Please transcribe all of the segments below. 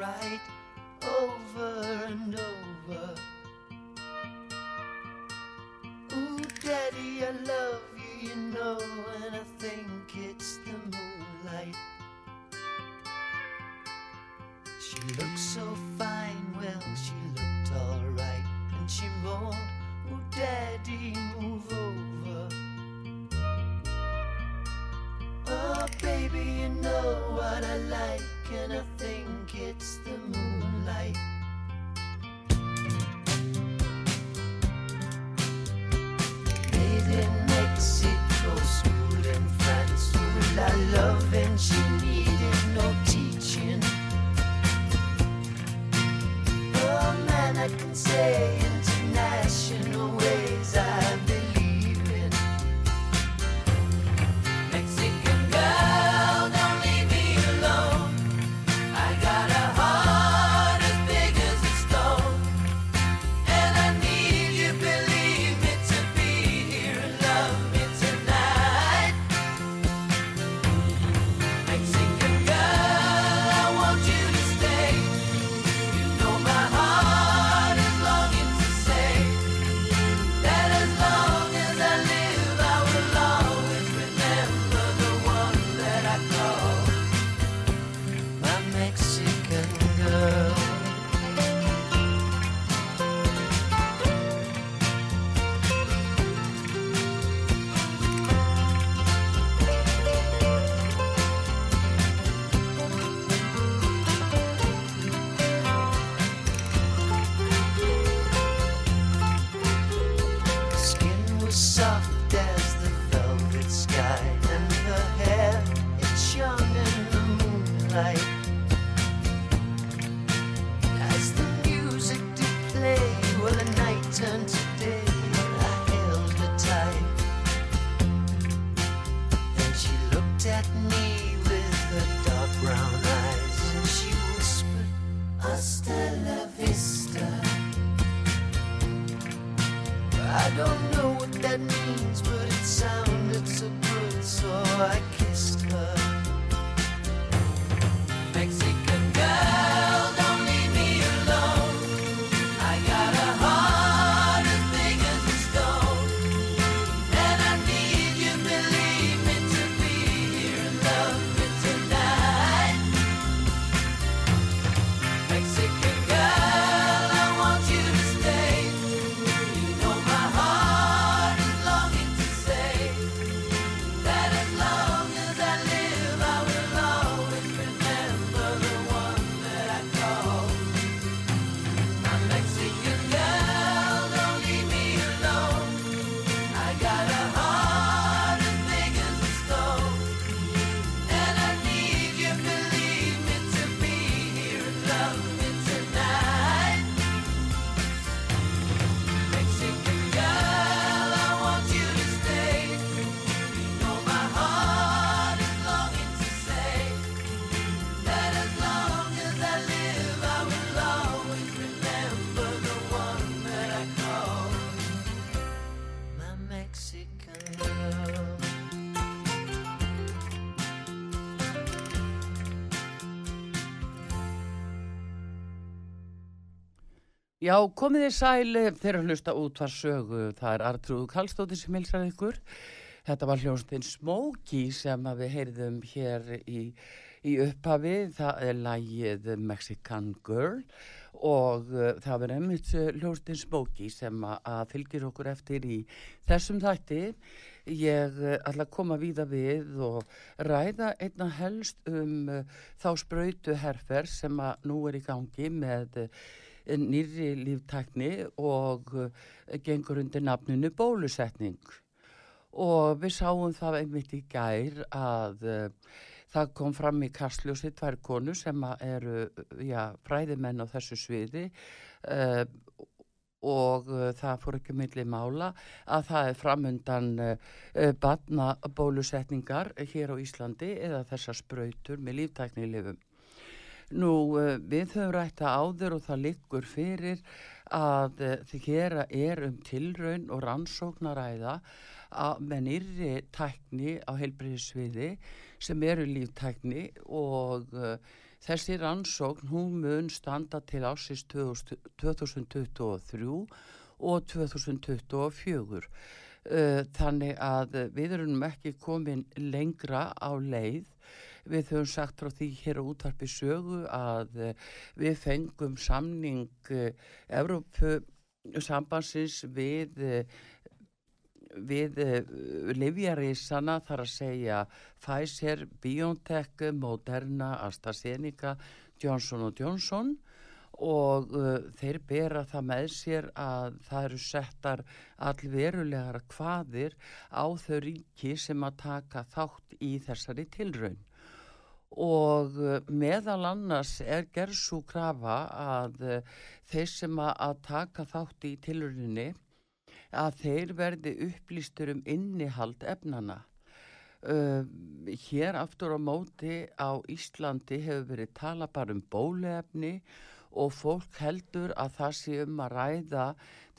Cried over and over. Ooh, Daddy, I love you, you know, and I think it's the moonlight. She looked so fine, well, she looked alright, and she moaned, Ooh, Daddy, move over. Oh, baby, you know what I like, and I think it's the moonlight. In Mexico, in France, love, and she needed no teaching. Oh man, I can say international ways Já, komið þið sæl þegar að hlusta út var sögu. Það er Artrúð Kallstóttir sem hilsar ykkur. Þetta var hljónstinn Smóki sem við heyrðum hér í, í upphafi. Það er lægið Mexican Girl og uh, það verður einmitt hljónstinn Smóki sem að, fylgir okkur eftir í þessum þætti. Ég ætla að koma víða við og ræða einna helst um þá spröytu herfer sem að nú er í gangi með nýri líftækni og uh, gengur undir nafninu bólusetning og við sáum það einmitt í gær að uh, Það kom fram í kastljósi tvær konu sem eru já, fræðimenn á þessu sviði uh, og uh, það fór ekki milli mála að það er framundan uh, batnabólusetningar hér á Íslandi eða þessar sprautur með líftæknilifum. Nú, uh, við höfum rætta áður og það liggur fyrir að uh, hér er um tilraun og rannsóknaræða með nýrri tækni á heilbreyðisviði sem eru líftækni og uh, þessi rannsókn hún mun standa til ásins 2023 og 2024. Uh, Þannig að við erum ekki komin lengra á leið Við höfum sagt frá því hér á útarpi sögu að eh, við fengum samning uh, Evrópu sambansins við, uh, við livjarísana þar að segja Pfizer, BioNTech, Moderna, AstraZeneca, Johnson Johnson. Og uh, þeir bera það með sér að það eru settar allverulegar kvaðir á þau ríki sem að taka þátt í þessari tilraun og uh, meðal annars er gerð svo krafa að uh, þeir sem að, taka þátt í tilurinni að þeir verði upplýstur um innihald efnana. Uh, hér aftur á móti á Íslandi hefur verið tala bara um bóluefni og fólk heldur að það sé um að ræða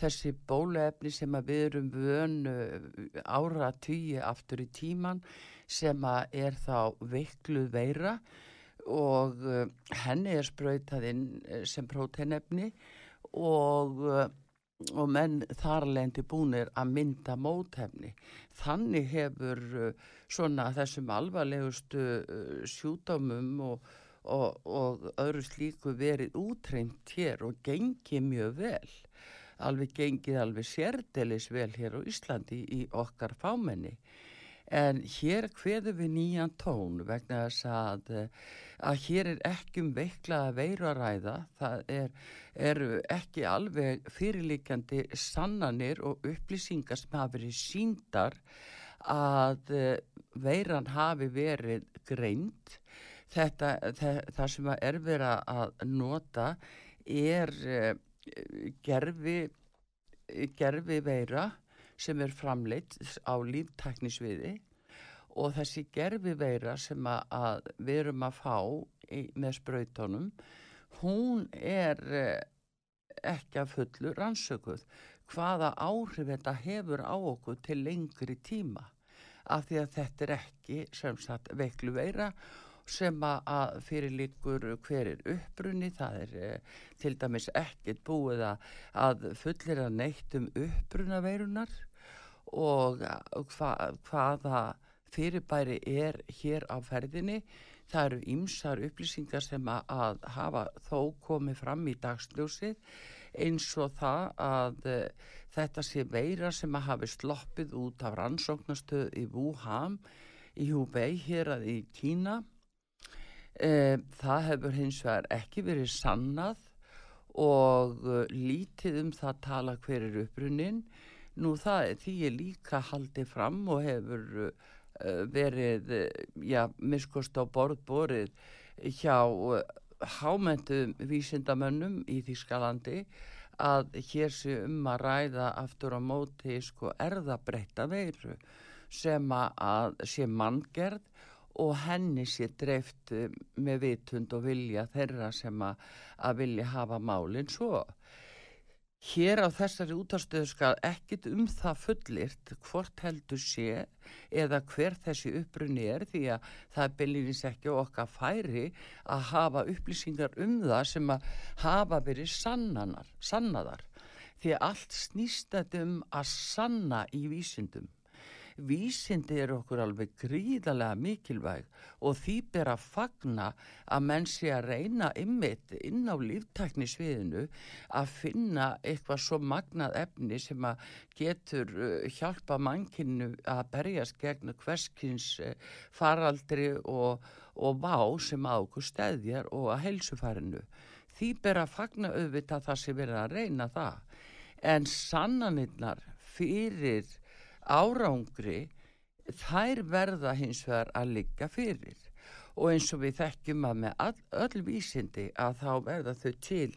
þessi bóluefni sem við erum vön uh, ára tíu aftur í tíman sem er þá veiklu veira og uh, henni er sprautað inn uh, sem próteinefni og, uh, og menn þar lendi búnir að mynda mótefni. Þannig hefur svona þessum alvarlegustu sjúdómum og, og, og öðru slíku verið útreimt hér og gengið mjög vel. Alveg gengið alveg sérdelis vel hér á Íslandi í okkar fámenni. En hér hveðum við nýjan tón vegna þess að, eh, að hér er ekki um veiklaða veiru að ræða. Það er, eru ekki alveg fyrirlíkjandi sannanir og upplýsingar sem hafa verið síndar að eh, veiran hafi verið greind. Þetta, það, það sem er verið að nota er eh, gerfi, gerfi veira sem er framleitt á líftæknisviði og þessi gerfi veira sem að, að við erum að fá í, með sprautunum, hún er eh, ekki að fullu rannsökuð. Hvaða áhrif þetta hefur á okkur til lengri tíma? Af því að þetta er ekki sem sagt veiklu veira sem að, fyrir líkur hver er upprunni, það er eh, til dæmis ekkert búið að, fullir að neitt um upprunna veirunar og hva, hvaða fyrirbæri er hér á ferðinni. Það eru ýmsar upplýsingar sem að, hafa þó komið fram í dagsljósið eins og það að e, þetta sé veira sem að hafi sloppið út af rannsóknastöð í Wuhan í Hubei hér að í Kína. E, það hefur hins vegar ekki verið sannað og e, lítið um það tala hver er upprunnin Nú það því ég líka haldið fram og hefur uh, verið, uh, já, miskost á borðborið hjá uh, hámentum vísindamönnum í Þískalandi að hér sé um að ræða aftur á móti sko erðabreyta veiru sem að sé manngerð og henni sé dreift með vitund og vilja þeirra sem að vilja hafa málinn svo. Hér á þessari útastöðu skal ekkit um það fullirt hvort heldur sé eða hver þessi upprunni er því að það er byllinis ekki okkar færi að hafa upplýsingar um það sem að hafa verið sannanar, sannaðar. Því að allt snýst þetta um að sanna í vísindum. Vísindi eru okkur alveg gríðarlega mikilvæg og því ber að fagna að menn sé að reyna ymmit inn á líftæknisviðinu að finna eitthvað svo magnað efni sem að getur uh, hjálpa mannkinu að berjast gegn hverskins uh, faraldri og, og vá sem á okkur stæðjar og að heilsufarinu. Því ber að fagna auðvitað það sem verið að reyna það. En sannanirnar fyrir árangri þær verða hins vegar að liggja fyrir. Og eins og við þekkjum að með all, öll vísindi að þá verða þau til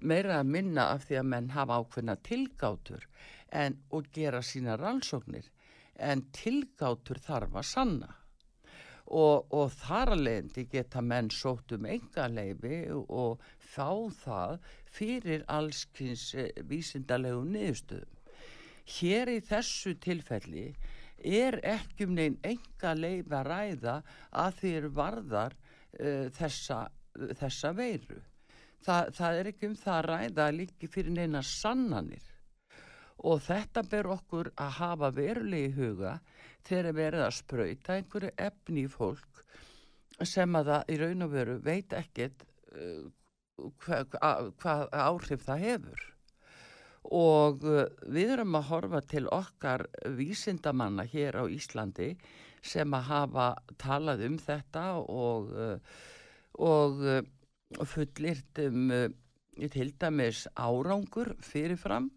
meira að minna af því að menn hafa ákveðna tilgátur en, og gera sína rannsóknir. En tilgátur þarf að sanna. Og, og þar að leiðandi geta menn sótt um enga leifi og fá það fyrir allskins vísindalegu niðurstöðum. Hér í þessu tilfelli er ekki um neinn enga leifi að ræða að þeir varðar uh, þessa, uh, þessa veiru. Þa, það er ekki um það að ræða líki fyrir neina sannanir og þetta ber okkur að hafa verulegi huga þegar verið að sprauta einhverju efni í fólk sem að það í raun og veru veit ekkert uh, hvað hva, hva áhrif það hefur og uh, við erum að horfa til okkar vísindamanna hér á Íslandi sem að hafa talað um þetta og, uh, og uh, fullirt um til dæmis árangur fyrirfram.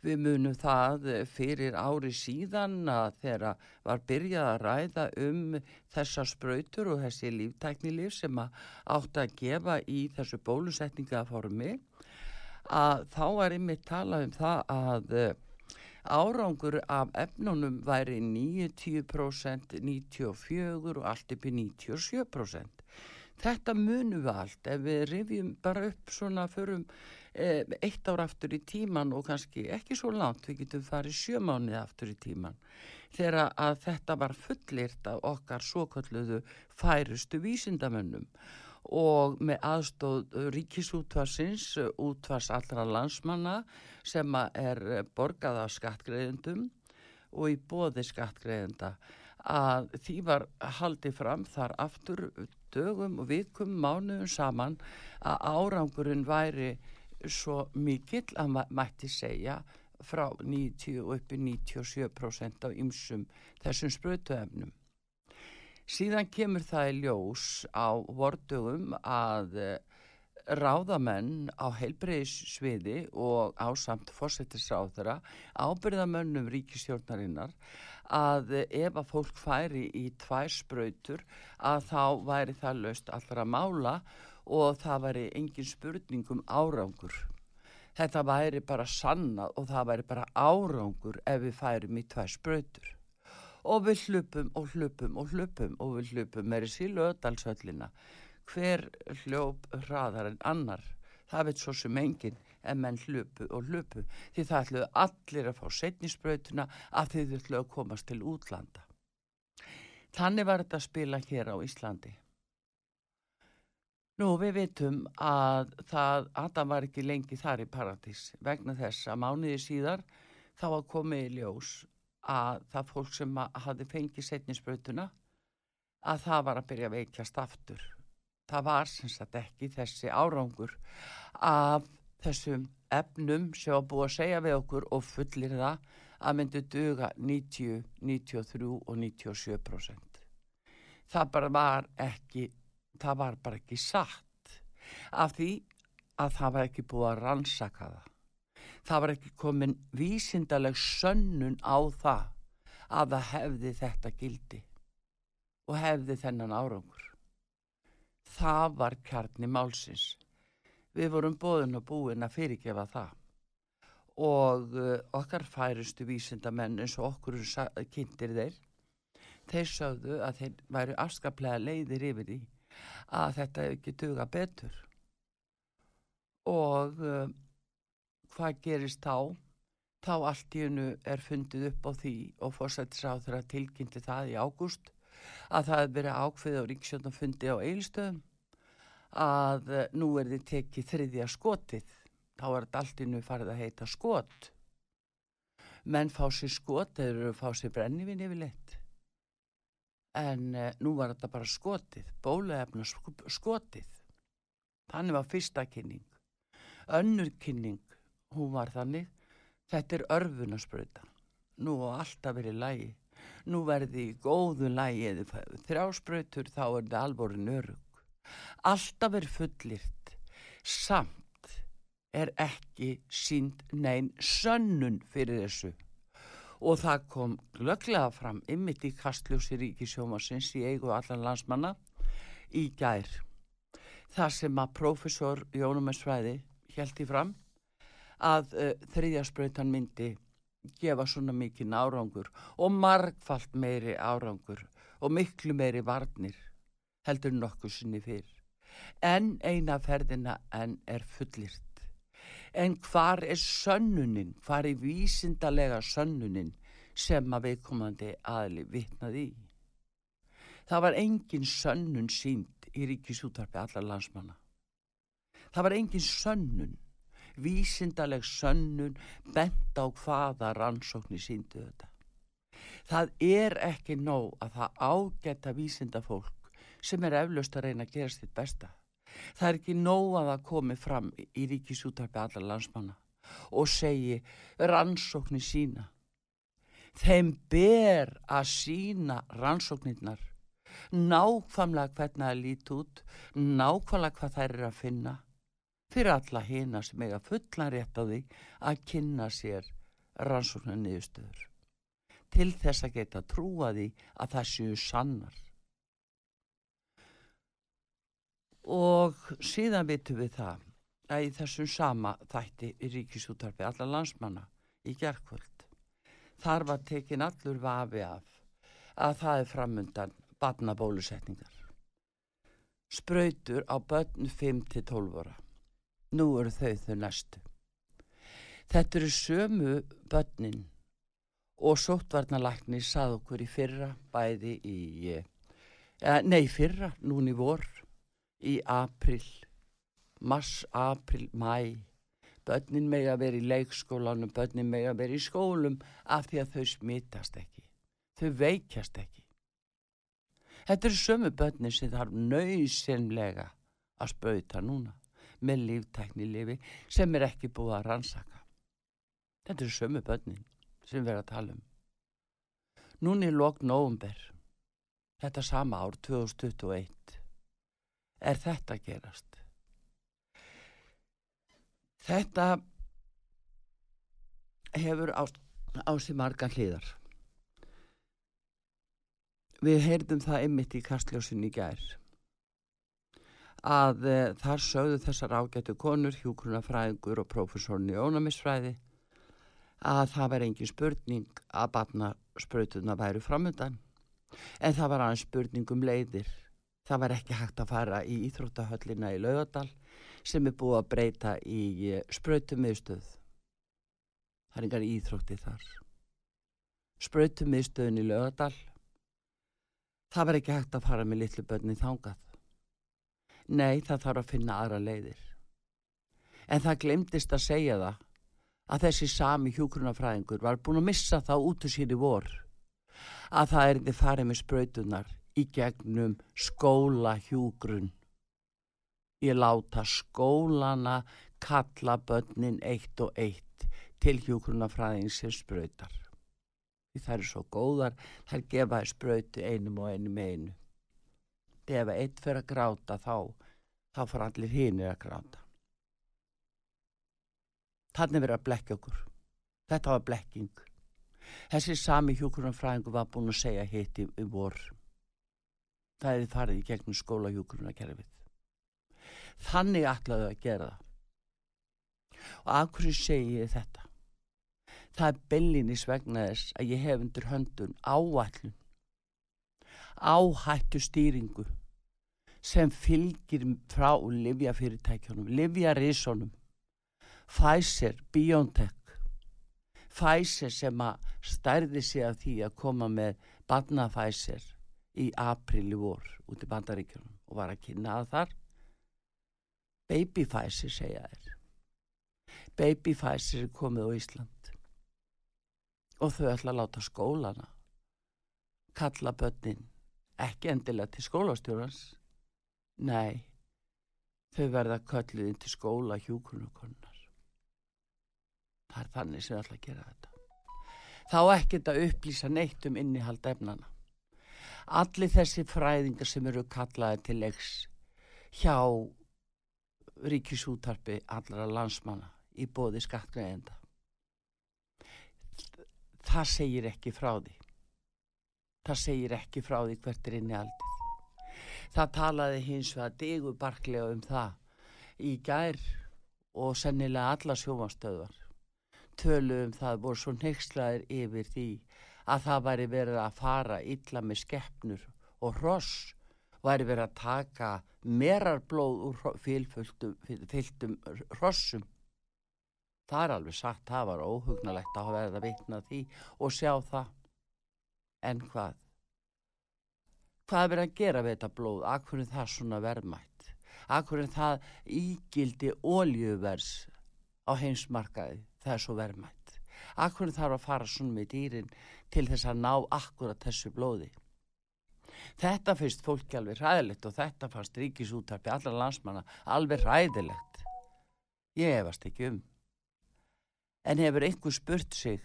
Við munum það fyrir ári síðan að þeirra var byrjað að ræða um þessar spröytur og þessi líftæknilif sem átt að gefa í þessu bólusetningaformi að þá er einmitt talað um það að eh, árangur af efnunum væri 90%, 94% og allt í 97%. Þetta munum við allt ef við rifjum bara upp svona förum eh, eitt ár aftur í tíman og kannski ekki svo langt, við getum farið sjömánuði aftur í tíman þegar að þetta var fullirt af okkar svokölluðu færustu vísindamönnum og með aðstóð ríkisútvarsins, útvars allra landsmanna sem er borgað af skattgreðendum og í bóði skattgreðenda að því var haldið fram þar aftur dögum og vikum mánuðum saman að árangurinn væri svo mikill að ma mætti segja frá 90 og uppi 97% á ymsum þessum sprötuefnum. Síðan kemur það í ljós á vordugum að eh, ráðamenn á heilbreyðssviði og ásamt fórsettisráðara ábyrðamönnum ríkistjórnarinnar að ef að fólk færi í tvær spröytur að þá væri það löst allra mála og það væri engin spurning um árangur. Þetta væri bara sannað og það væri bara árangur ef við færum í tvær spröytur. Og við hlupum og hlupum og hlupum og við hlupum meiri sílu öðalsöllina. Hver hljóp hraðar en annar? Það veit svo sem enginn en menn hlupu og hlupu því það ætluðu allir að fá setnisbrautuna að þið ætluðu að komast til útlanda. Þannig var þetta að spila hér á Íslandi. Nú við vitum að það, Adam var ekki lengi þar í paradís vegna þess að mánuði síðar þá var komið í ljós að það fólk sem hafði fengið setnisbrautuna að það var að byrja að veikjast aftur. Það var sem sagt ekki þessi árangur af þessum efnum sem var búið að segja við okkur og fullir það að myndi duga 90, 93 og 97%. Það bara var ekki, það var bara ekki satt af því að það var ekki búið að rannsaka það. Það var ekki komin vísindaleg sönnun á það að það hefði þetta gildi og hefði þennan árangur. Það var kjarni málsins. Við vorum bóðin og búin að fyrirgefa það. Og uh, okkar færustu vísindamenn eins og okkur kynntir þeir þeir sögðu að þeir væri afskaplega leiðir yfir því að þetta ekki duga betur. Og uh, hvað gerist þá þá allt í hennu er fundið upp á því og fórsættisáður að tilkynnti það í ágúst að það hefði verið ákveð á ríksjónum fundi á eilstöðum að eh, nú er þið tekið þriðja skotið. Þá er þetta allt innu farið að heita skot. Menn fá sér skot eða fá sér brennivinn yfirleitt. En eh, nú var þetta bara skotið bólaefna skotið. Þannig var fyrsta kynning. Önnur kynning hún var þannig. Þetta er örfunaspröta nú á alltaf verið lægi nú verði í góðu lægi eða þrjásprötur þá er þetta alvorin örug alltaf er fullirt samt er ekki sínd neinn sönnun fyrir þessu. Og það kom glögglega fram ymmit í kastljósi ríkisjómasins í eigu allan landsmanna í gær. Það sem að prófessor Jónumessfræði held í fram að uh, þriðjasprautan myndi gefa svona mikið árangur og margfalt meiri árangur og miklu meiri varnir heldur nokkuð sinni fyrr. En eina ferðina en er fullirt. En hvar er sönnunin, hvar er vísindalega sönnunin sem að viðkomandi aðli vitnaði í? Það var engin sönnun sínd í ríkisútvarpi allar landsmanna. Það var engin sönnun, vísindaleg sönnun bent á hvaða rannsóknir síndu þetta. Það er ekki nóg að það ágæta vísindafólk sem er eflaust að reyna að gera sitt besta. Það er ekki nóg að það komi fram í ríkisútvarpi allar landsmanna og segi rannsóknir sína. Þeim ber að sína rannsóknirnar nákvæmlega hvernig það lít út, nákvæmlega hvað þær eru að finna fyrir alla hina sem eiga fullan rétt á því að kynna sér rannsóknar niðurstöður til þess að geta trúa því að það séu sannar. Og síðan vitum við það að í þessum sama þætti í ríkisútarfi allar landsmanna í gerkvöld þar var tekin allur vafi af að það er framundan badnabólusetningar. Sprautur á börn 5-12 ára. Nú eru þau þau næstu. Þetta eru sömu börnin og sóttvarnalækni sað okkur í fyrra, bæði í, eh, nei fyrra, núni vor, í april, mars, april, mæ. Börnin mega verið í leikskólanum, börnin mega verið í skólum af því að þau smitast ekki. Þau veikjast ekki. Þetta eru sömu börnin sem þarf nöysinlega að spauta núna með líftækni lifi sem er ekki búið að rannsaka. Þetta eru sömu börnin sem við erum að tala um. Núna í lok nóvumber, þetta sama ár 2021, er þetta gerast. Þetta hefur á, á sér marga hliðar. Við heyrðum það einmitt í kastljósin í gær að e, þar sögðu þessar ágættu konur, hjúkrunafræðingur og prófessorni í ónæmisfræði að það var engin spurning að batna sprautuna væri framöndan en það var aðeins spurning um leiðir. Það var ekki hægt að fara í Íþróttahöllina í Laugadal sem er búið að breyta í sprautumiðstöð. Það er engar íþrótti þar. Sprautumiðstöðin í Laugadal. Það var ekki hægt að fara með litlu börni þangað. Nei, það þarf að finna aðra leiðir. En það glemdist að segja það að þessi sami hjúkrunafræðingur var búin að missa það út úr síri vor að það er þið farið með sprautunar í gegnum skóla hjúgrun. Ég láta skólana kalla börnin eitt og eitt til hjúkrunafræðing sem sprautar. Því það eru svo góðar, þær gefa þér sprautu einum og einum einu. Þegar ef eitt fyrir að gráta þá, þá fara allir hinir að gráta. Þannig verið að blekja okkur. Þetta var blekking. Þessi sami hjúkrunafræðingu var búin að segja hitt í, í vor. Það hefði farið í gegnum skóla hjúkrunakerfið. Þannig ætlaðu að gera það. Og af hverju segi ég þetta? Það er bellinis vegna þess að ég hef undir höndun áætlun, áhættu stýringu sem fylgir frá livjafyrirtækjunum, livjarísonum, Pfizer, BioNTech, Pfizer sem að stærði sig af því að koma með barna Pfizer í april í vor út í bandaríkjunum og var að kynna það þar. Baby Pfizer segja þér. Baby Pfizer er komið á Ísland og þau ætla að láta skólana kalla börnin ekki endilega til skólastjórans nei þau verða kölluð inn til skóla hjúkunukonnar það er þannig sem að gera þetta. Þá ekkert að upplýsa neitt um innihald efnana allir þessi fræðingar sem eru kallaði til leiks hjá ríkisútarpi allara landsmanna í bóði skattgreðenda það segir ekki frá því. Það segir ekki frá því hvert er inni aldrei Það talaði hins vegar digubarklega um það í gær og sennilega alla sjómanstöðvar. Tölu um það voru svo neykslaðir yfir því að það væri verið að fara illa með skeppnur og hross væri verið að taka merarblóð úr hro- fylfylltum, fylltum hrossum. Það er alveg sagt, það var óhugnalegt að verða vitna því og sjá það. En hvað? Hvað er verið að gera við þetta blóð? Akkur er það svona verðmætt? Akkur er það ígildi oljuvers á heimsmarkaði? Það er svo verðmætt. Akkur þarf að fara svona með dýrin til þess að ná akkurat þessu blóði? Þetta finnst fólki alveg hræðilegt og þetta fannst ríkisútarpi allar landsmanna alveg hræðilegt. Ég efast ekki um. En hefur einhver spurt sig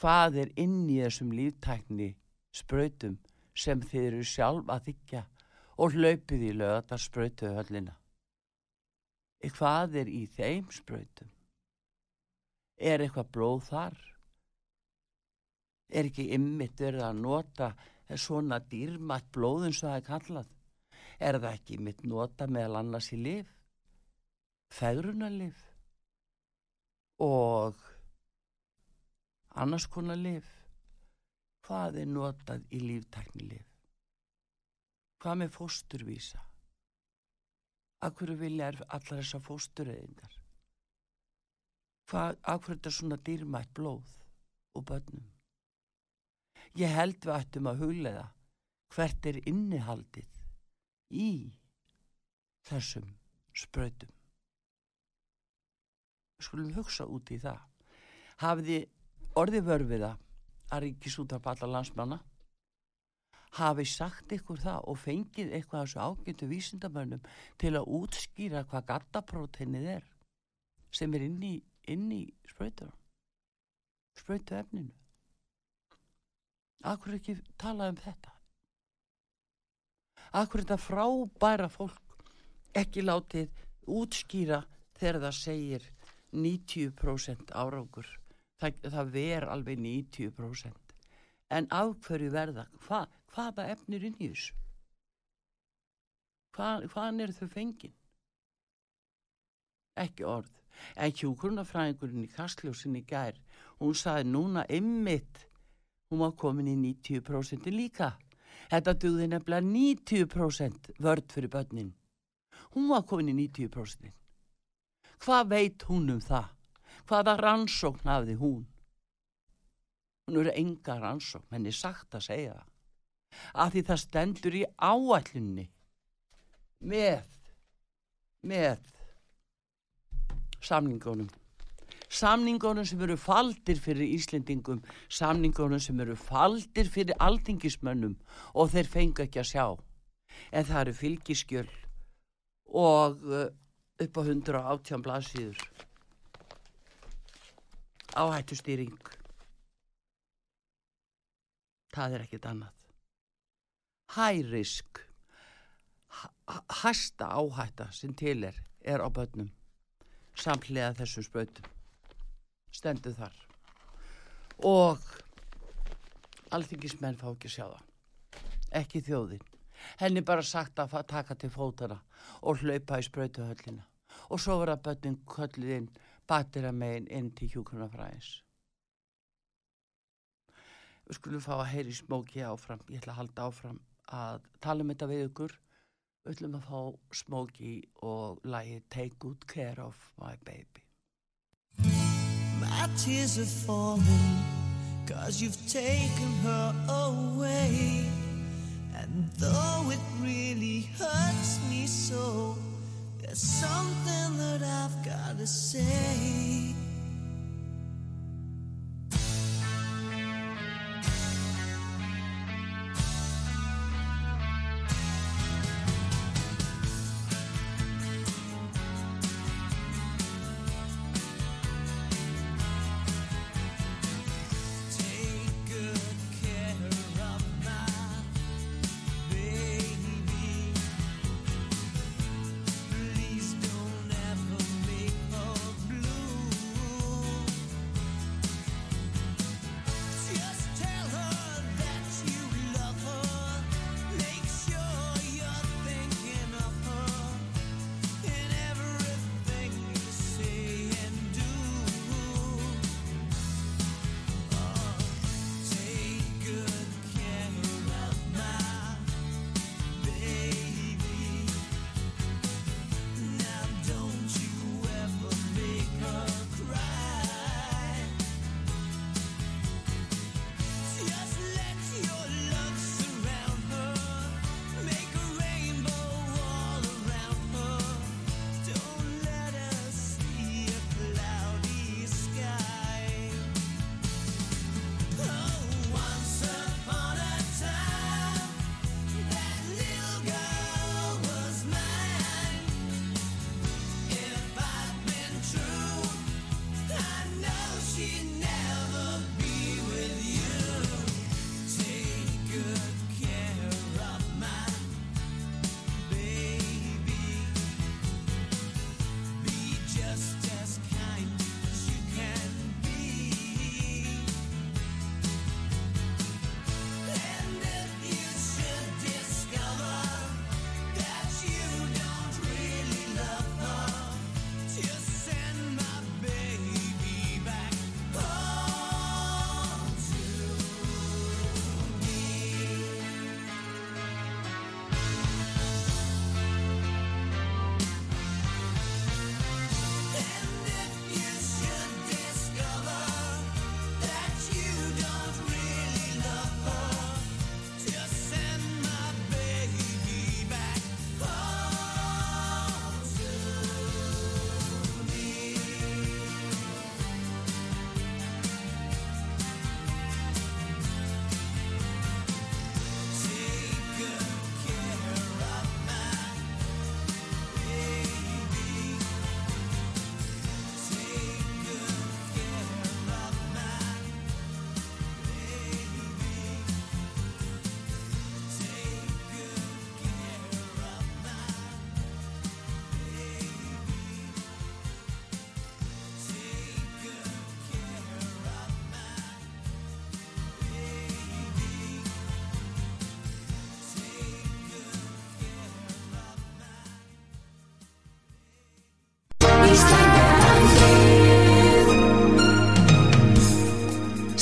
hvað er inn í þessum líftækni sprautum sem þið eru sjálf að þykja og hlaupið í lögatar sprautu höllina. Hvað er í þeim sprautum? Er eitthvað blóð þar? Er ekki ymmit verið að nota svona dýrmætt blóð eins og það er kallað? Er það ekki ymmit nota meðal annars í lif? Fegrunarlif? Og annars konar lif? Hvað er notað í líftækni lif? Hvað með fósturvísa? Akkur vilja er allar þessar fóstureyðingar? Akkur er þetta svona dýrmætt blóð og börnum? Ég held við ættum að huglega hvert er innihaldið í þessum sprautum. Við skulum hugsa út í það. Hafið þið orðið vörfiða að ríkisútarp allar landsmanna? Hafið sagt ykkur það og fengið eitthvað þessu ágættu vísindamönnum til að útskýra hvað gattapróteinið er sem er inn í, í sprautunum, sprautu efninu. Akkur ekki tala um þetta? Akkur þetta frábæra fólk ekki látið útskýra þegar það segir 90% árangur. Það, það ver alveg 90%. En af hverju verða? Hva, hvaða efnir inn í þessu? Hva, hvaðan eru þau fengin? Ekki orð. En hjúkurunafræðingurinn í kastljósinni gær, hún saði núna ymmit hún var komin í 90% líka. Þetta dugði nefnilega 90% vörd fyrir börnin. Hún var komin í 90%. Hvað veit hún um það? Hvaða rannsókn hafði hún? Hún eru enga rannsókn, henni sagt að segja það. Af því það stendur í áætlunni með, með samningunum samningunum sem eru faldir fyrir Íslendingum, samningunum sem eru faldir fyrir aldingismönnum og þeir fengu ekki að sjá. En það eru fylgiskjöl og uh, upp á 118 blaðsíður. Áhættustýring. Það er ekkit annað. Hærisk. Hæsta áhætta sem til er, er á börnum samhliða þessum sprautum stendur þar og alþingismenn fá ekki að sjá það ekki þjóðin henni bara sagt að taka til fótana og hlaupa í sprautuhöllina og svo verða börnin köllið inn batira megin inn til hjúkunarfræðis við skulum fá að heyri smóki áfram. Ég ætla að halda áfram að tala um þetta við ykkur. Við ætlum að fá smóki og lagi Take Good Care of My Baby. My tears are falling Cause you've taken her away. And though it really hurts me so There's something that I've gotta say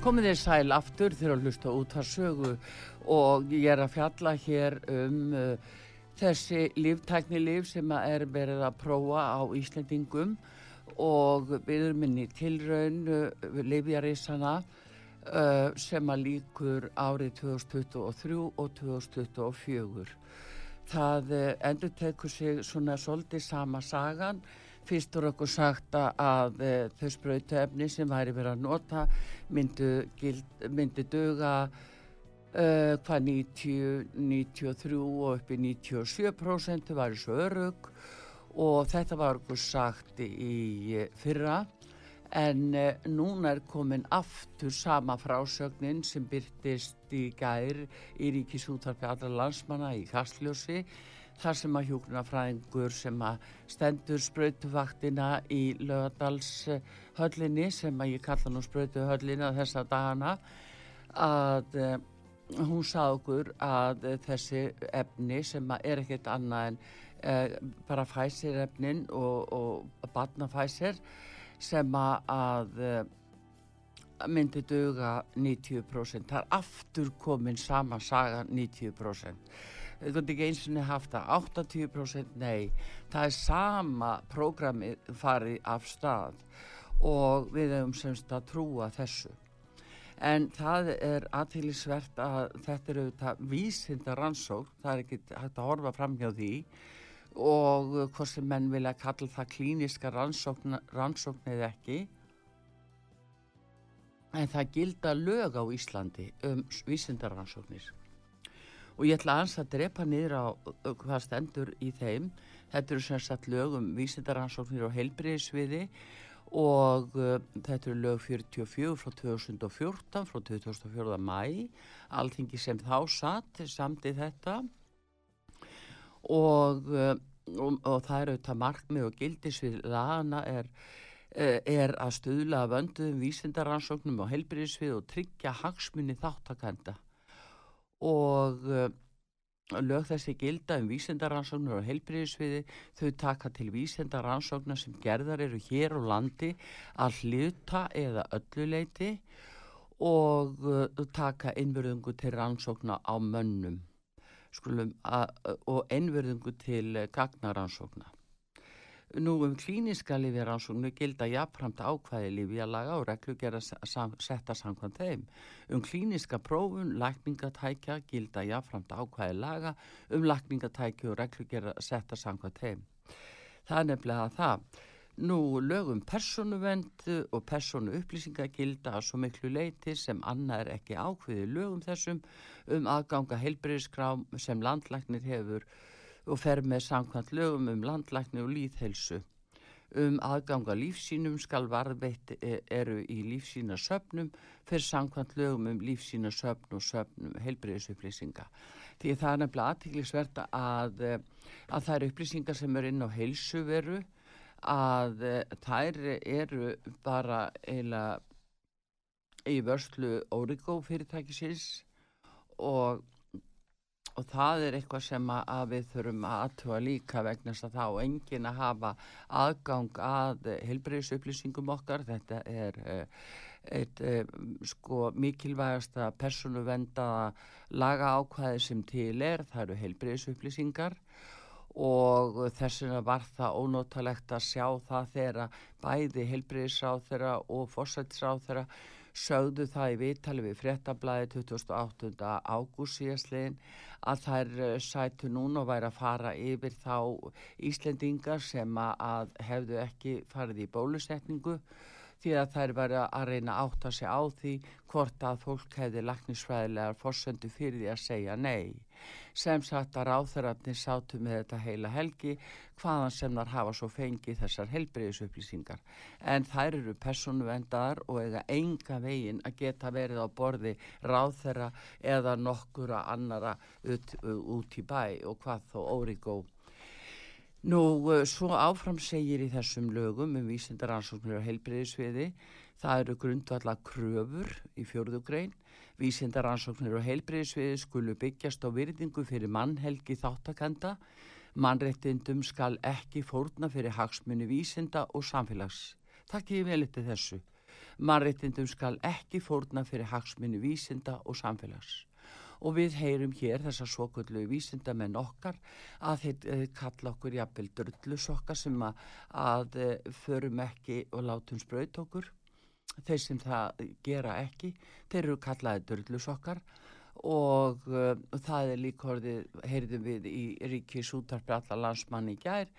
Komið þér sæl aftur þegar að hlusta út að sögu og ég er að fjalla hér um uh, þessi líftækni líf sem er verið að prófa á Íslendingum og við erum inn í tilraun uh, lifjarísana uh, sem að líkur árið 2023 og 2024. Það uh, endur tekur sig svona svolítið sama sagan Fyrst voru okkur sagt að, e, þau sprautuefni sem væri verið að nota myndu, gild, myndi duga uh, hvað 90, 93 og upp í 97% þau væri svo örug og þetta var okkur sagt í e, fyrra. En e, núna er komin aftur sama frásögnin sem byrtist í gær í ríkisúttarpi allra landsmanna í Kastljósi þar sem að hjúknarfræðingur sem að stendur sprautuvaktina í lögadalshöllinni sem að ég kalla nú sprautuhöllina þessa dagana að uh, hún sað okkur að uh, þessi efni sem að er ekkert annað en uh, bara fæsir efnin og, og batnafæsir sem að myndi duga 90% það er aftur komin sama saga 90% þau gott ekki eins og haft það. 80% nei. Það er sama prógrami farið af stað og við hefum semst að trúa þessu. En það er aðtýlisvert að þetta eru þetta vísinda rannsók það er ekki hægt að horfa fram hjá því. Og hvort sem menn vilja kalla það klíniska rannsókn, rannsókn eða ekki. En það gilda lög á Íslandi um vísindarannsóknir og ég ætla aðeins að drepa niður á uh, hvað stendur í þeim. Þetta eru sem sagt lög um vísindaransóknir og heilbriðisviði og uh, þetta eru lög 44 frá 2014 frá 2004. mæ alltingi sem þá satt samti þetta. Og, uh, og, og það eru þetta markmið og gildisvið lagana er uh, er að stuðla vönduðum vísindaransóknum og heilbriðisvið og tryggja hagsmunni þáttakenda og uh, lög þessi gilda um vísindaransóknur og heilbriðisviði þau taka til vísindaransóknar sem gerðar eru hér á landi að hluta eða ölluleiti og uh, taka innverðungu til rannsókna á mönnum. Skulum, og innverðungu til uh, gagnaransókna Nú um klíniska lífjaransóknu gilda jafnframt ákvæði lífjalaga og reglugjara setta samkvæmt þeim. Um klíniska prófun, lækningatækja gilda jafnframt ákvæði laga um lækningatækja og reglugjara setta samkvæmt þeim. Það er nefnilega það. Nú lögum persónuvend og persónu upplýsinga gilda að svo miklu leiti sem annað er ekki ákveði lögum þessum um aðganga heilbreyðiskrám sem landlæknir hefur og fer með samkvæmt lögum um landlækni og líðhelsu. Um aðganga lífsínum skal varðveitt eru í lífsína söpnum fyrir samkvæmt lögum um lífsína söpn og söpnum heilbreyðisupplýsinga. Því það er nefnilega aðtiklisverta að, að það eru upplýsingar sem eru inn á heilsuveru að þær eru bara eiginlega í vörslu Origo fyrirtækisins og og það er eitthvað sem að við þurfum að aðtúa líka vegna þess að þá engin að hafa aðgang að heilbreyðsupplýsingum okkar. Þetta er uh, eitt uh, sko mikilvægasta persónuvendaða laga ákvæði sem til er, það eru heilbreyðsupplýsingar og þess vegna var það ónótalegt að sjá það þegar bæði heilbreyðsráð þeirra og fórsættisráð þeirra sögðu það í viðtali við fréttablaði 28. ágúst síðastliðin að þær sætu núna og væri að fara yfir þá Íslendingar sem að hefðu ekki farið í bólusetningu því að þær væri að reyna að átta sig á því hvort að fólk hefði laknisfræðilegar forsöndu fyrir því að segja nei. Sem sagt að ráþurarnir sátu með þetta heila helgi hvaðan sem þar hafa svo fengið þessar helbriðisupplýsingar. En þær eru persónuvendaðar og eiga enga vegin að geta verið á borði ráþurra eða nokkura annara út, út í bæ og hvað þó órigó. Nú, eh, svo áfram segir í þessum lögum um vísindaransóknir og heilbreyðisviði, það eru grundvalla kröfur í fjórðu grein, vísindaransóknir og heilbreyðisviði skulu byggjast á virðingu fyrir mannhelgi þáttakenda, mannréttindum skal ekki fórna fyrir hagsmunni vísinda og samfélags. Takk ég vel eftir þessu. Mannréttindum skal ekki fórna fyrir hagsmunni vísinda og samfélags og við heyrum hér þessar svoköllu vísindamenn okkar að þeir eh, kalla okkur jafnvel drullusokkar sem að, að eh, förum ekki og látum spraut okkur. Þeir sem það gera ekki, þeir eru kallaði drullusokkar og uh, það er líka orðið, heyrðum við í ríkis útarpi allar landsmann í gær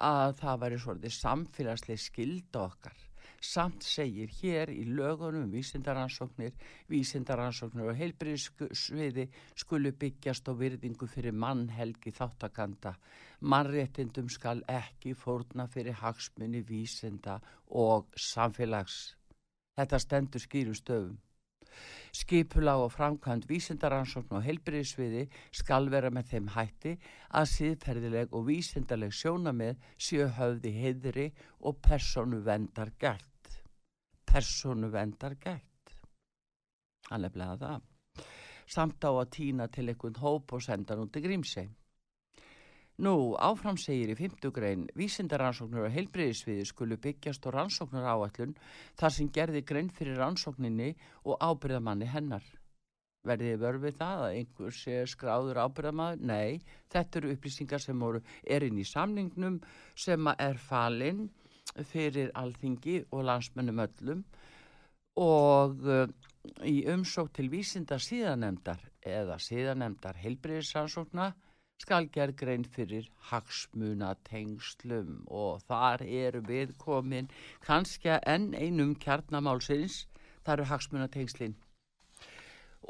að það væri svolítið samfélagslega skilda okkar samt segir hér í lögunum um vísindaransóknir, vísindaransóknir og heilbriðsviði skulu byggjast á virðingu fyrir mannhelgi þáttakanda. Mannréttindum skal ekki fórna fyrir hagsmunni vísinda og samfélags. Þetta stendur skýrum stöfum. Skipulag og framkvæmt vísindaransókn og heilbriðsviði skal vera með þeim hætti að síðferðileg og vísindaleg sjónamið séu höfði heiðri og personu vendar gætt. Personu vendar gætt. Hann er bleið það. Samt á að týna til einhvern hóp og senda hann út í grímsei. Nú, áfram segir í 50 grein, vísindaransóknur og heilbreyðisviði skulu byggjast og rannsóknar áallun þar sem gerði grein fyrir rannsókninni og ábyrðamanni hennar. Verðið vörfið það að einhver sé skráður ábyrðamaður? Nei, þetta eru upplýsingar sem voru erinn í samningnum sem er falinn fyrir alþingi og landsmönnum öllum og uh, í umsók til vísinda síðanemdar eða síðanemdar heilbreyðisansókna skal gerð grein fyrir hagsmuna tengslum og þar eru við komin kannski enn einum kjarnamálsins, það eru hagsmuna tengslinn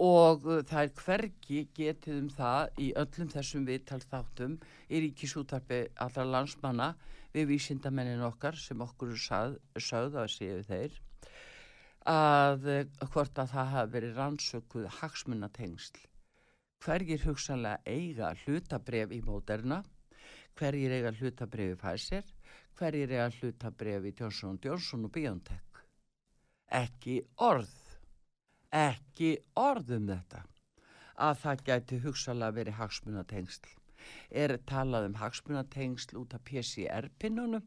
og uh, það er hvergi getið um það í öllum þessum viðtalþáttum í ríkisútarpi allra landsmanna við vísindamennin okkar sem okkur sað, sögð að séu þeir að uh, hvort að það hafi verið rannsökuð hagsmuna tengsl hverjir hugsanlega eiga hlutabref í móderna, hverjir eiga hlutabref í Pfizer, hverjir eiga hlutabref í Johnson Johnson og BioNTech. Ekki orð, ekki orð um þetta að það gæti hugsanlega verið hagsmunatengsl. Er talað um hagsmunatengsl út af PCR-pinnunum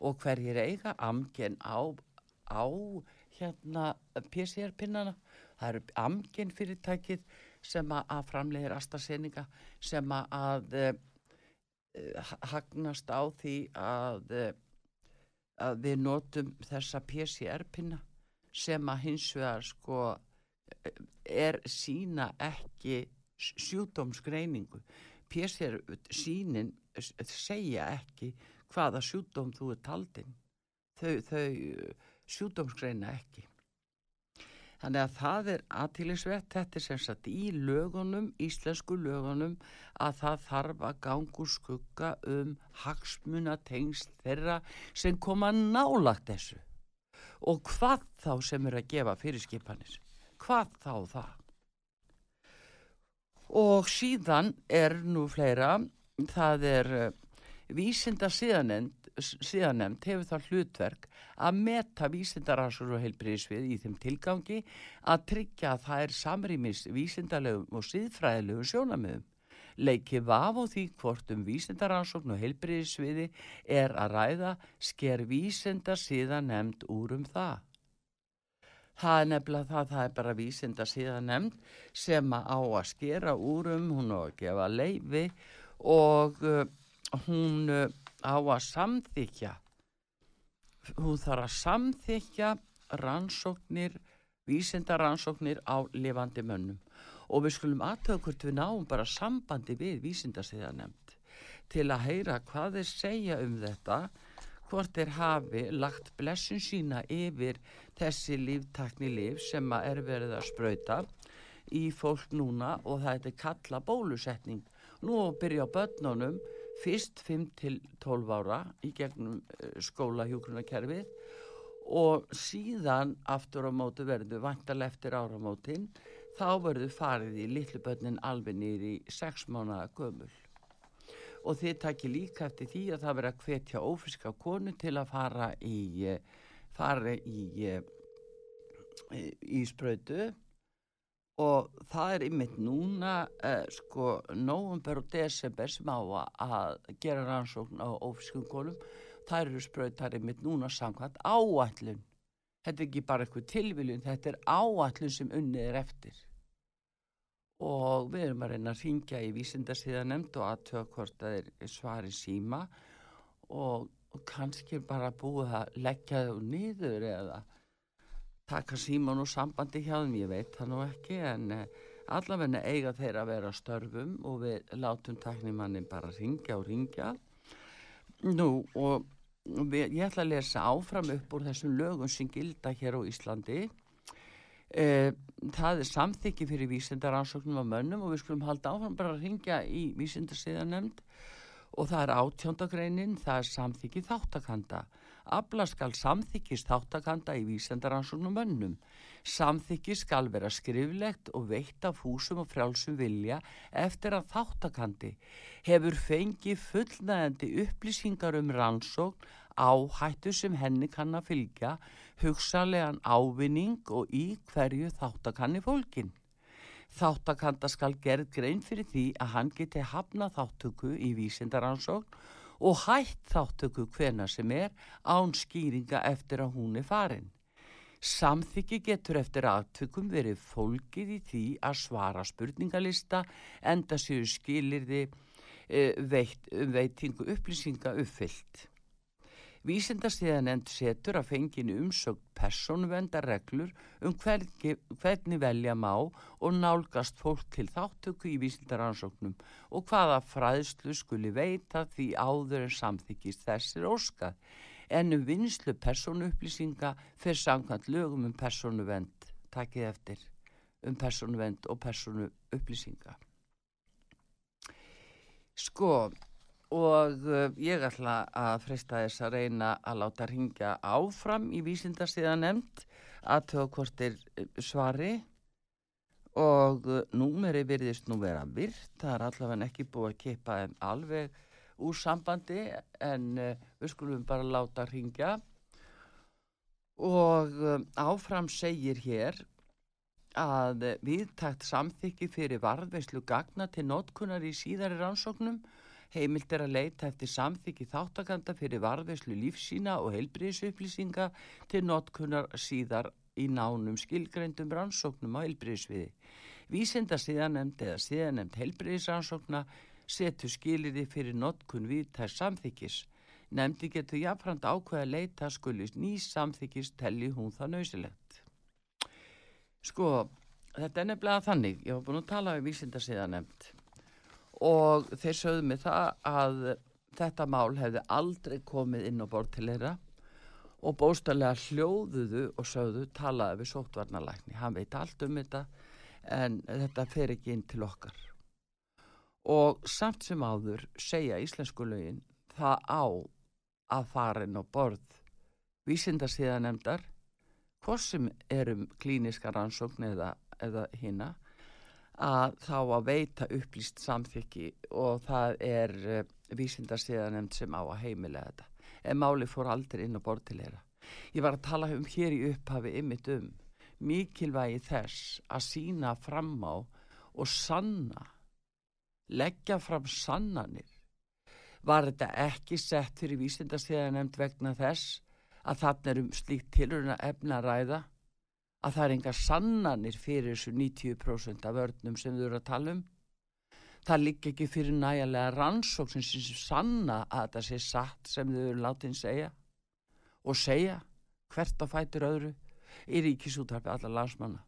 og hverjir eiga amgen á, á hérna PCR-pinnana. Það eru amgen fyrirtækið sem að, framleiðir AstraZeneca sem að, uh, hagnast á því að, uh, að við notum þessa PCR-pinna sem að hins vegar sko er sína ekki sjúdómsgreiningu. PCR-sínin segja ekki hvaða sjúdóm þú er taldinn. Þau, þau sjúdómsgreina ekki. Þannig að það er aðtílisvert, þetta er sem sagt í lögunum, íslensku lögunum, að það þarf að gangu skugga um hagsmunatengst þeirra sem koma nálagt þessu. Og hvað þá sem er að gefa fyrirskipanir? Hvað þá það? Og síðan er nú fleira, það er uh, vísinda síðanend, síðanemnd hefur það hlutverk að meta vísindaransur og heilbriðisvið í þeim tilgangi að tryggja að það er samrýmis vísindalegum og síðfræðilegum sjónamiðum. Leiki vaf á því hvort um vísindaransókn og heilbriðisviði er að ræða sker vísinda síðan nefnd úr um það. Það er nefnilega það, það er bara vísinda síðan nefnd sem að á að skera úr um, hún á að gefa leifi og uh, hún uh, á að samþykja hún þarf að samþykja rannsóknir vísindaransóknir á lifandi mönnum og við skulum aðtöða hvort við náum bara sambandi við vísindastíðanemnd til að heyra hvað þeir segja um þetta hvort þeir hafi lagt blessun sína yfir þessi líftakni líf sem að er verið að sprauta í fólk núna og það er kalla bólusetning. Nú byrja börnunum fyrst 5 til 12 ára í gegnum skóla hjúkrunakerfið og síðan aftur á móti verður vantarlega eftir áramótin þá verður farið í litlu börnin alveg nýri í 6 mánuða gömul. Og þið takir líka eftir því að það verður að hvetja ófriska konu til að fara í eh, fara í eh, í sprautu og það er ymmit núna eh, sko nóvumber og desember sem á að gera rannsókn á ófriskum konum þær eru sprautar ymmit núna samkvæmt áallun þetta er ekki bara eitthvað tilviljun þetta er áallun sem unnið er eftir. Og við erum að reyna að ringja í vísindarsíðanemnd og aðtöða hvort það er svari síma og, og kannski bara búið að leggja þau niður eða taka síman og sambandi hjá þeim, ég veit það nú ekki en eh, allavegna eiga þeir að vera störfum og við látum taknimannin bara ringja og ringja nú og við, ég ætla að lesa áfram upp úr þessum lögum sem gilda hér á Íslandi. Eh, það er samþykki fyrir vísindaransóknum á mönnum og við skulum halda áfram bara að ringja í vísindarsíðanemnd og það er átjóndagreinin, það er samþykki þáttakanda. Abla skal samþykkist þáttakanda í vísindaransóknum mönnum. Samþykki skal vera skriflegt og veitt af húsum og frjálsum vilja eftir að þáttakandi hefur fengið fullnægandi upplýsingar um rannsókn áhættu sem henni kann að fylgja, hugsanlegan ávinning og í hverju þáttakanni fólkin. Þáttakanda skal gerð grein fyrir því að hann geti hafna þáttöku í vísindaransókn og hætt þáttöku hvena sem er án skýringa eftir að hún er farin. Samþykki getur eftir aðtökum verið fólkið í því að svara spurningalista enda séu skilirði e, veit, veitingu upplýsinga uppfyllt. Vísindarstíðanend setur að fenginu umsögn persónuvendarreglur um hvergi, hvernig velja má og nálgast fólk til þáttöku í vísindaransóknum og hvaða fræðslu skuli veita því áður en samþykist þessir óskað. En um vinslu persónuupplýsinga fyrir samkvæmt lögum um persónuvend, takkið eftir, um persónuvend og persónuupplýsinga. Sko, og uh, ég ætla að freysta þess að reyna að láta ringja áfram í vísindarstíða nefnd að er uh, svari. Og uh, númeri virðist nú vera virt, það er allavega ekki búið að keipa þeim alveg úr sambandi en við skulum bara láta ringja og áfram segir hér að viðtækt samþykki fyrir varðveislu gagna til notkunar í síðari rannsóknum Heimilt er að leita eftir samþykki þáttakanda fyrir varðveislu lífsína og heilbriðsupplýsinga til notkunar síðar í nánum skilgreindum rannsóknum á heilbriðsviði. Vísinda síðanemnd eða síðanemnd heilbriðsrannsókna setur skiliði fyrir notkun við þess samþykkis. Nemndi getur jáfnframt ákveða leita skulist ný samþykkis telli hún það nöysilegt. Sko, þetta er nefnilega þannig. Ég var búin að tala um vísinda síðanemnd og þeir sögðu mig það að þetta mál hefði aldrei komið inn á bort til þeirra. Og bóstarlega hljóðuðu og sögðu talaði við sóttvarnalækni. Hann veit allt um þetta en þetta fer ekki inn til okkar. Og samt sem áður segja íslensku lögin það á að fara inn á borð vísindarsíðanemdar hvort sem erum klíniska rannsókn eða, eða hina að þá að veita upplýst samþykki og það er uh, vísindarstíðanemnd sem á að heimilega þetta. En máli fór aldrei inn á borð til þeirra. Ég var að tala um hér í upphafi ymmit um mikilvægi þess að sína fram á og sanna, leggja fram sannanir. Var þetta ekki sett fyrir vísindarstíðanemnd vegna þess að þarna er um slíkt tilurina efna ræða að það er engar sannanir fyrir þessu 90% af vörnum sem þau eru að tala um. Það lík ekki fyrir nægilega rannsókn sem sanna að þetta sé satt sem þau eru látið segja og segja hvert á fætur öðru í ríkisútarfi allar landsmanna.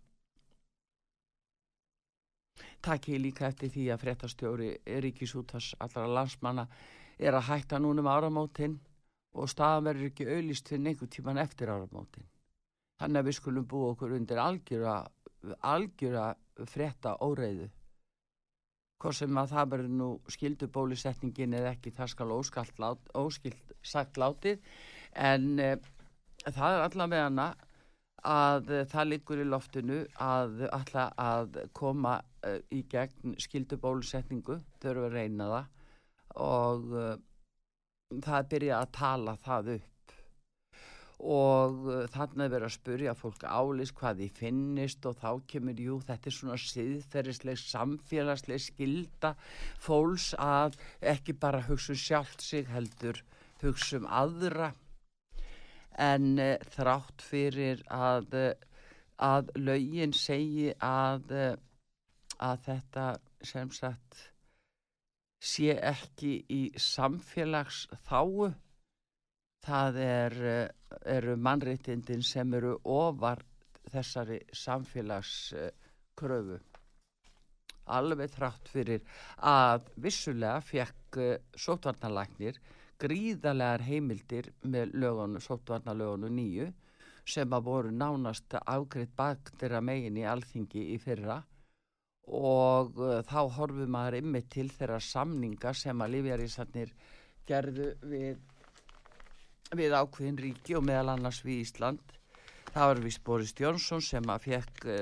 Takk ég líka eftir því að fréttastjóri ríkisútars allar landsmanna er að hætta núnum áramótinn og staðan verður ekki auðlist fyrir einhver tíman eftir áramótin. Þannig að við skulum búa okkur undir algjöra, algjöra frétta óreiðu. Hvort sem að það verður nú skildu bólusetningin eða ekki, það skal lát, óskilt sagt látið, en e, það er allavega hana að e, það liggur í loftinu að alla að koma e, í gegn skildu bólusetningu, þurfa að reyna það. Og það byrjað að tala það upp og uh, þannig er verið að spurja fólk álist hvað því finnist og þá kemur, jú, þetta er svona siðferðisleg, samfélagsleg skilda fólks að ekki bara hugsa um sjálft sig heldur hugsa um aðra. En uh, þrátt fyrir að, uh, að lögin segi að, að þetta sem sagt sé ekki í samfélags þáu það er, eh, eru mannréttindin sem eru ofar þessari samfélagskröfu. Alveg þrátt fyrir að vissulega fekk sótvarnalæknir gríðalegar heimildir með lögunu, sótvarnalögunu nýju sem að voru nánast afgreitt baktir að megin í alþingi í fyrra og uh, þá horfum maður ymmið til þeirra samninga sem að Lífjarísarnir gerðu við við ákveðin ríki og meðal annars við Ísland. Það var vist Boris Jónsson sem að fekk uh,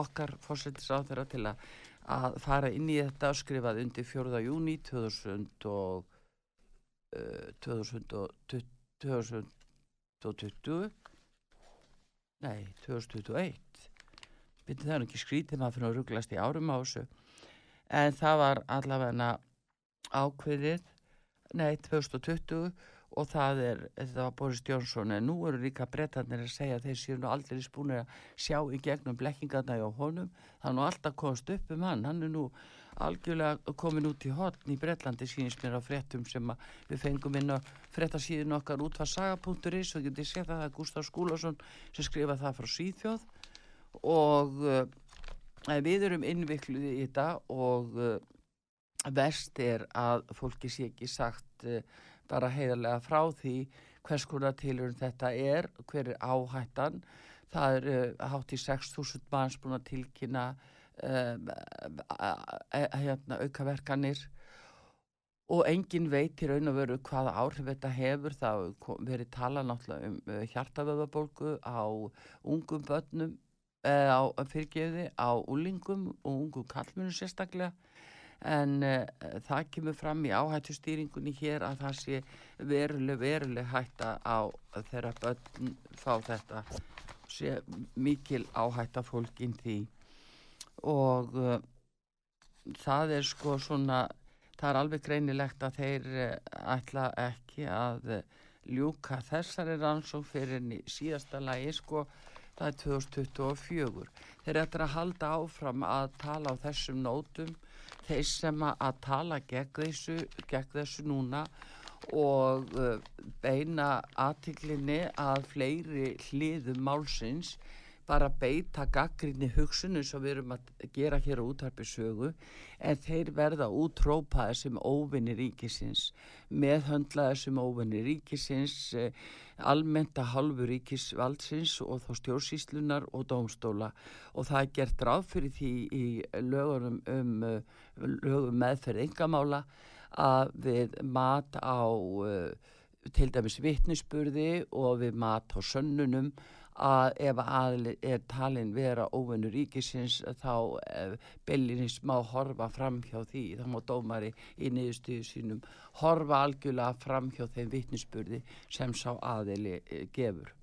okkar fórsetisráþara til að, að fara inn í þetta skrifað undir 4. júni 2000 og, uh, 2020, 2020 nei, 2021 byrði það er ekki skrítið maður fyrir að rugglast í árum á þessu en það var allavega ákveðið nei, 2020 og það er, þetta var Boris Jónsson en nú eru líka brettarnir að segja þeir séu nú aldrei spúnir að sjá í gegnum blekkingarna hjá honum. Það er nú alltaf komast upp um hann. Hann er nú algjörlega komin út í hotn í Bretlandi sínist mér á fréttum sem við fengum inn á fréttasíðin okkar út hvað saga.is og getið séð það að Gustaf Skúlason sem skrifa það frá Svíþjóð. Og uh, við erum innvikluð í þetta og uh, verst er að fólki sé ekki sagt uh, bara heiðarlega frá því hvers konar tilurinn þetta er, hver er áhættan. Það er uh, hátt í 6.000 manns búin að tilkynna uh, aukaverkanir og engin veit í raun og veru hvaða áhrif þetta hefur. Það verið tala náttúrulega um uh, hjartavöðabólgu á ungum börnum, uh, á fyrirgeði, á úlingum og ungum kallmunum sérstaklega en uh, það kemur fram í áhættustýringunni hér að það sé veruleg, veruleg hætta á þeirra börn fá þetta. Sé mikil áhætta fólkin því. Og uh, það er sko svona það er alveg greinilegt að þeir uh, ætla ekki að ljúka þessari rannsók fyrir síðasta lagi sko það er 2024 þeir ætla að halda áfram að tala á þessum nótum þeir sem að, tala gegn þessu, gegn þessu núna og uh, beina aðtiklinni að fleiri hliðum málsins bara beita gaggrinni hugsunum sem við erum að gera hér á útarpi sögu en þeir verða útrópaði sem óvinni ríkisins meðhöndla þessum óvinni ríkisins eh, almennt að halvu ríkisvaldsins og þá stjórnsýslunar og dómstóla. Og það er gert ráð fyrir því í um uh, lögum meðferð yngamála að við mat á uh, til dæmis vittnisspurði og við mat á sönnunum að ef aðli er talin vera óvinnu ríkisins þá uh, bellinins má horfa fram hjá því, þá má dómari í niðurstöðu sínum horfa algjörlega fram hjá þeim vittnisspurði sem sá aðili uh, gefur.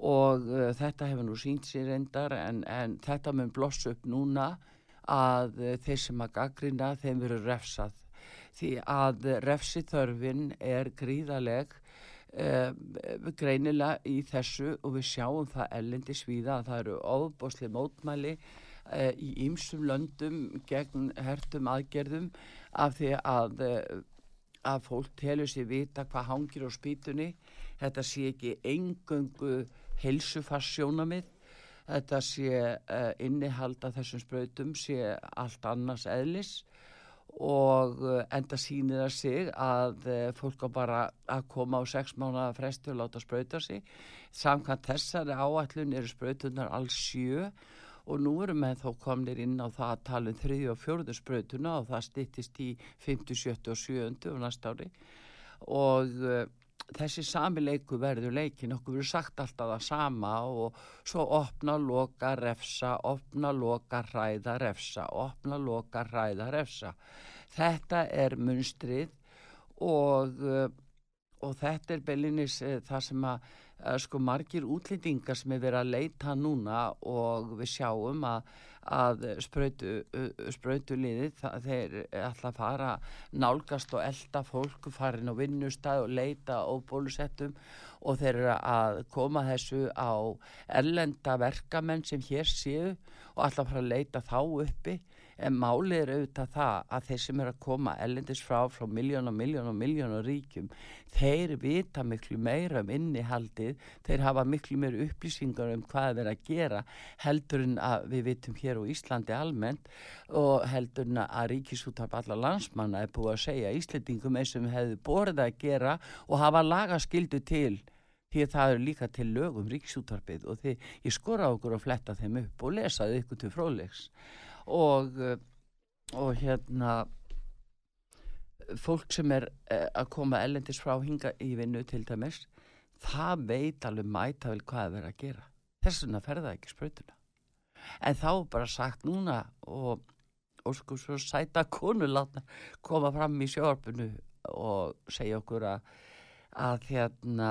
Og uh, þetta hefur nú sínt sér endar en, en þetta mun bloss upp núna að uh, þeir sem að gaggrina þeim verður refsað. Því að refsithörfin er gríðaleg uh, greinilega í þessu og við sjáum það ellendi svíða að það eru ofbosli mótmæli uh, í ýmsum löndum gegn hertum aðgerðum af því að, uh, að fólk telur sér vita hvað hangir á spýtunni. Þetta sé ekki engöngu heilsufarsjónamið þetta sé uh, innihald að þessum sprautum sé allt annars eðlis og uh, enda sýnir það sig að uh, fólk á bara að koma á sex mánuða frestu og láta sprauta sig. Samkvæmt þessari áætlun eru sprautunar alls sjö og nú eru með þó komnir inn á það að tala um þriðju og fjórðu sprautuna og það styttist í 50, 70 og 70 og næsta ári og uh, þessi sami leiku verður leikin, okkur verður sagt alltaf það sama og svo opna, loka, refsa, opna, loka, hræða, refsa, opna, loka, hræða, refsa. Þetta er munstrið og, uh, og þetta er beilinnis uh, það sem að uh, sko margir útlendingar sem er verið að leita núna og við sjáum að að sprautu, sprautu liðið, þeir ætla að fara nálgast og elda fólk farin á vinnustæð og leita og bólusettum. Og þeir eru að koma þessu á erlenda verkamenn sem hér séu og ætla að fara að leita þá uppi en málið er auðvitað það að þeir sem eru að koma ellendis frá frá miljón og miljón og miljón og ríkjum þeir vita miklu meira um innihaldið, þeir hafa miklu meira upplýsingar um hvað þeir að gera heldur en að við vitum hér á Íslandi almennt og heldur en að ríkisúttarp alla landsmanna er búið að segja Íslandingum eins sem hefðu borðið að gera og hafa lagaskildu til því að það eru líka til lögum ríkisúttarpið og því ég skora okkur að fletta þeim upp og lesa þau ykkur til fróðlegs og, uh, og hérna fólk sem er uh, að koma ellendis frá hinga í vinnu til dæmis það veit alveg mæta vel hvað það verið að gera. Þess vegna ferða ekki sprautuna en þá bara sagt núna og, og sko svo sæta konu látna koma fram í sjórfunu og segja okkur að að hérna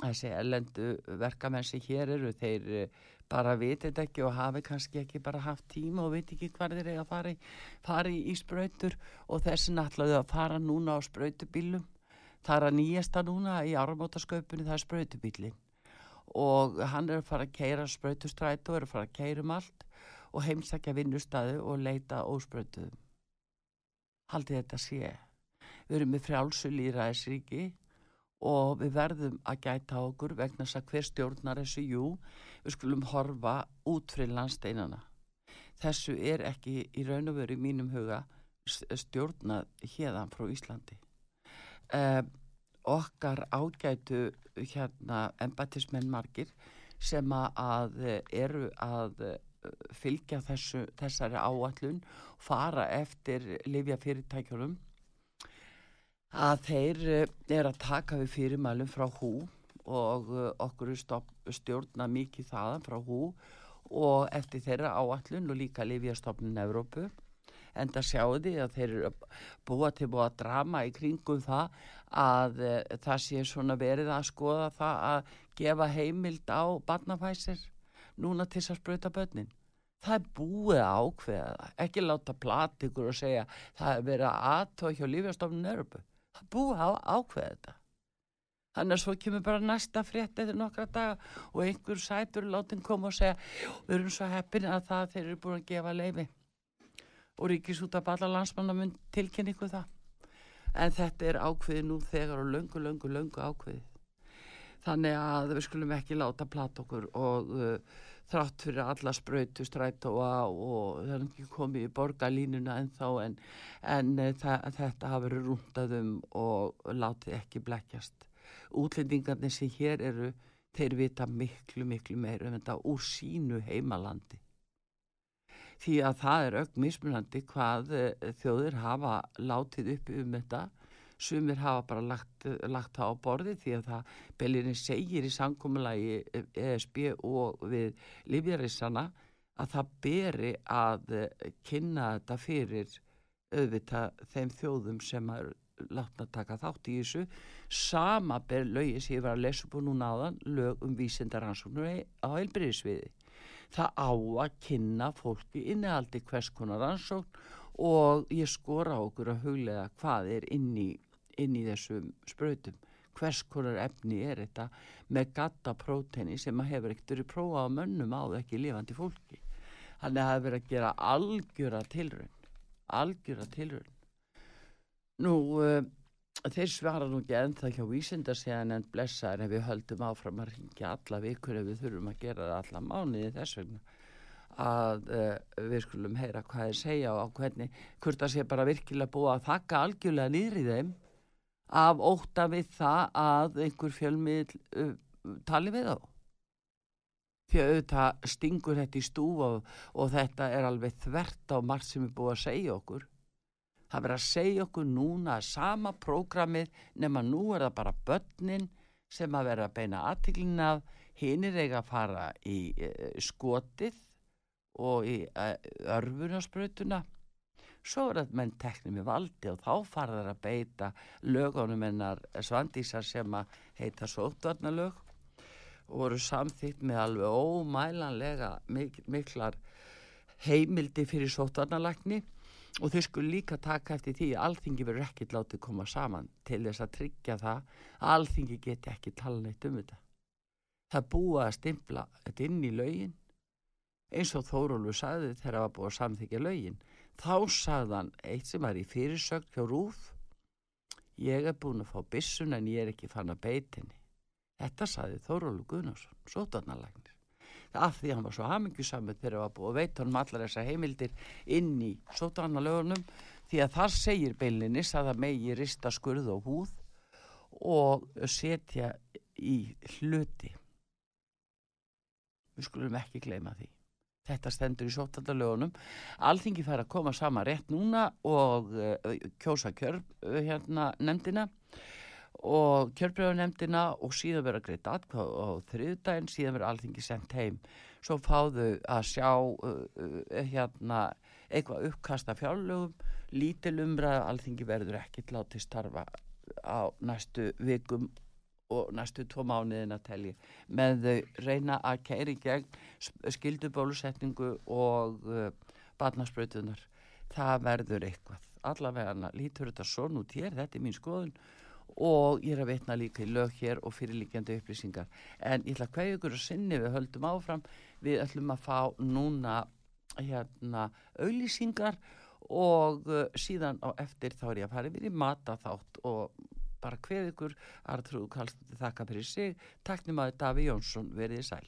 þessi ellendu verkamenn sem hér eru þeir eh, bara viti þetta ekki og hafi kannski ekki bara haft tíma og viti ekki hvað þeir eiga að fara í, fara í, í sprautur. Og þessin ætlaðu að fara núna á sprautubílum það er að nýjasta núna í áramótasköpunni það er sprautubílin og hann er að fara að keira sprautustrætu og er að fara að keira um allt og heimsækja vinnustæðu og leita ósprautuðum haldið þetta sé. Við erum með frjálsu líraðisríki og við verðum að gæta okkur vegna þess að hver stjórnar þessu, jú, við skulum horfa út fyrir landsteinana. Þessu er ekki í raun og veru í mínum huga stjórnað hérðan frá Íslandi. Eh, okkar ágætu hérna embatismenn margir sem að eru að fylgja þessu, þessari áallun, fara eftir lifjafyrirtækjunum að þeir eh, er að taka við fyrirmælum frá hú og eh, okkur stjórna mikið þaðan frá hú og eftir þeirra áallun og líka Livjastofnun Evrópu en það sjáu því að þeir eru búa til búa drama í kringum það að e, það sé svona verið að skoða það að gefa heimild á barnafæsir núna til þess að sprauta börnin. Það er búið ákveða ekki láta platikur og segja það er verið að Livjastofnun Evrópu það búið að ákveða þetta. Þannig að svo kemur bara næsta frétt eftir nokkra daga og einhver sætur látin koma og segja við erum svo heppin að það þeir eru búin að gefa leifi og ríkis út af alla landsmannamun tilkynningu það. En þetta er ákveði nú þegar og löngu, löngu, löngu ákveði þannig að við skulum ekki láta plata okkur og uh, þrátt fyrir alla spröytu stræt og, það er ekki komið í borgarlínuna en þá en, en það, þetta hafa verið rúndaðum og látið ekki blekkjast. Útlendingarnir sem hér eru, þeir vita miklu, miklu meir um þetta úr sínu heimalandi. Því að það er auk mismunandi hvað þjóðir hafa látið upp um þetta sumir hafa bara lagt, lagt það á borði því að það Bellinni segir í sankumulagi ESB og við Lífjarissana að það beri að kynna þetta fyrir auðvitað þeim þjóðum sem er látna taka þátt í þessu. Sama ber lögi sem ég var að lesa upp og núna áðan lög um vísindaransóknur á heilbyrðisviði það á að kynna fólki innihaldi hvers konar rannsókn og ég skora okkur að huglega hvað er inn í, inn í þessum spröytum hvers konar efni er þetta með gata próteini sem að hefur ekkert verið prófað á mönnum á ekki lifandi fólki? Þannig að það hefur verið að gera algjöra tilraun algjöra tilraun. Nú uh, þeir svara nú ekki ennþá hjá vísindarsíðan en blessaður en við höldum áfram að ringja alla vikur ef við þurfum að gera það alla mánuði þess vegna. Að uh, við skulum heyra hvað þeir segja og hvernig hvort það sé bara virkilega búið að þakka algjörlega í þeim af óta við það að einhver fjölmið uh, tali við þá. Því að auðvitað stingur þetta í stúfa og, þetta er alveg þvert á margt sem er búið að segja okkur. Það verður að segja okkur núna að sama prógramið nema nú er það bara börnin sem að vera að beina aðtiklina af hinir eiga að fara í e, skotið og í e, örfunasprutuna svo er það menn teknir með valdi og þá fara þær að beita lögunum hennar svandísar sem að heita sóttvarnalög og voru samþýtt með alveg ómælanlega mik miklar heimildi fyrir sóttvarnalækni og þau skulle líka taka eftir því að alþingi verður ekkert látið koma saman til þess að tryggja það að alþingi geti ekki tala neitt um þetta. Það búið að stimpla þetta inn í lögin eins og Þórólfur sagði þegar það var búið að samþykja lögin. Þá sagðan eitt sem var í fyrirsögn hjá Rúf ég er búin að fá byssun en ég er ekki fann að beitinni. Þetta sagði Þórólfur Gunnarsson, sótarnalæknir af því að hann var svo hamingjusamur þegar það var búið að veita honum allar þessar heimildir inn í sótarnalögunum því að þar segir beilinnis að það megi rista skurð og húð og setja í hluti. Við skulum ekki gleyma því þetta stendur í sótarnalögunum alþingi fær að koma saman rétt núna og uh, kjósa kjör uh, hérna nefndina og kjörbreyðunemdina og síðan vera greitt atkvæð á þriðdægin, síðan vera alþingi sendt heim. Svo fáðu að sjá uh, uh, hérna eitthvað uppkasta fjárlögum, lítil umræða, alþingi verður ekki látið starfa á næstu vikum og næstu tvo mánuðin að telja með þau reyna að kæri gegn skildubólusetningu og uh, barnaspröytunar. Það verður eitthvað. Allavega lítur þetta svo nút hér, þetta er mín skoðun og ég er að veitna líka í lög hér og fyrirlíkjandi upplýsingar en ég ætla að hverju ykkur að sinni við höldum áfram við ætlum að fá núna hérna auðlýsingar og uh, síðan á eftir þá er ég að fara yfir í mataþátt og bara hverju ykkur. Artrúð Kallstóttir þakka fyrir sig. Takknum að Daví Jónsson verið sæl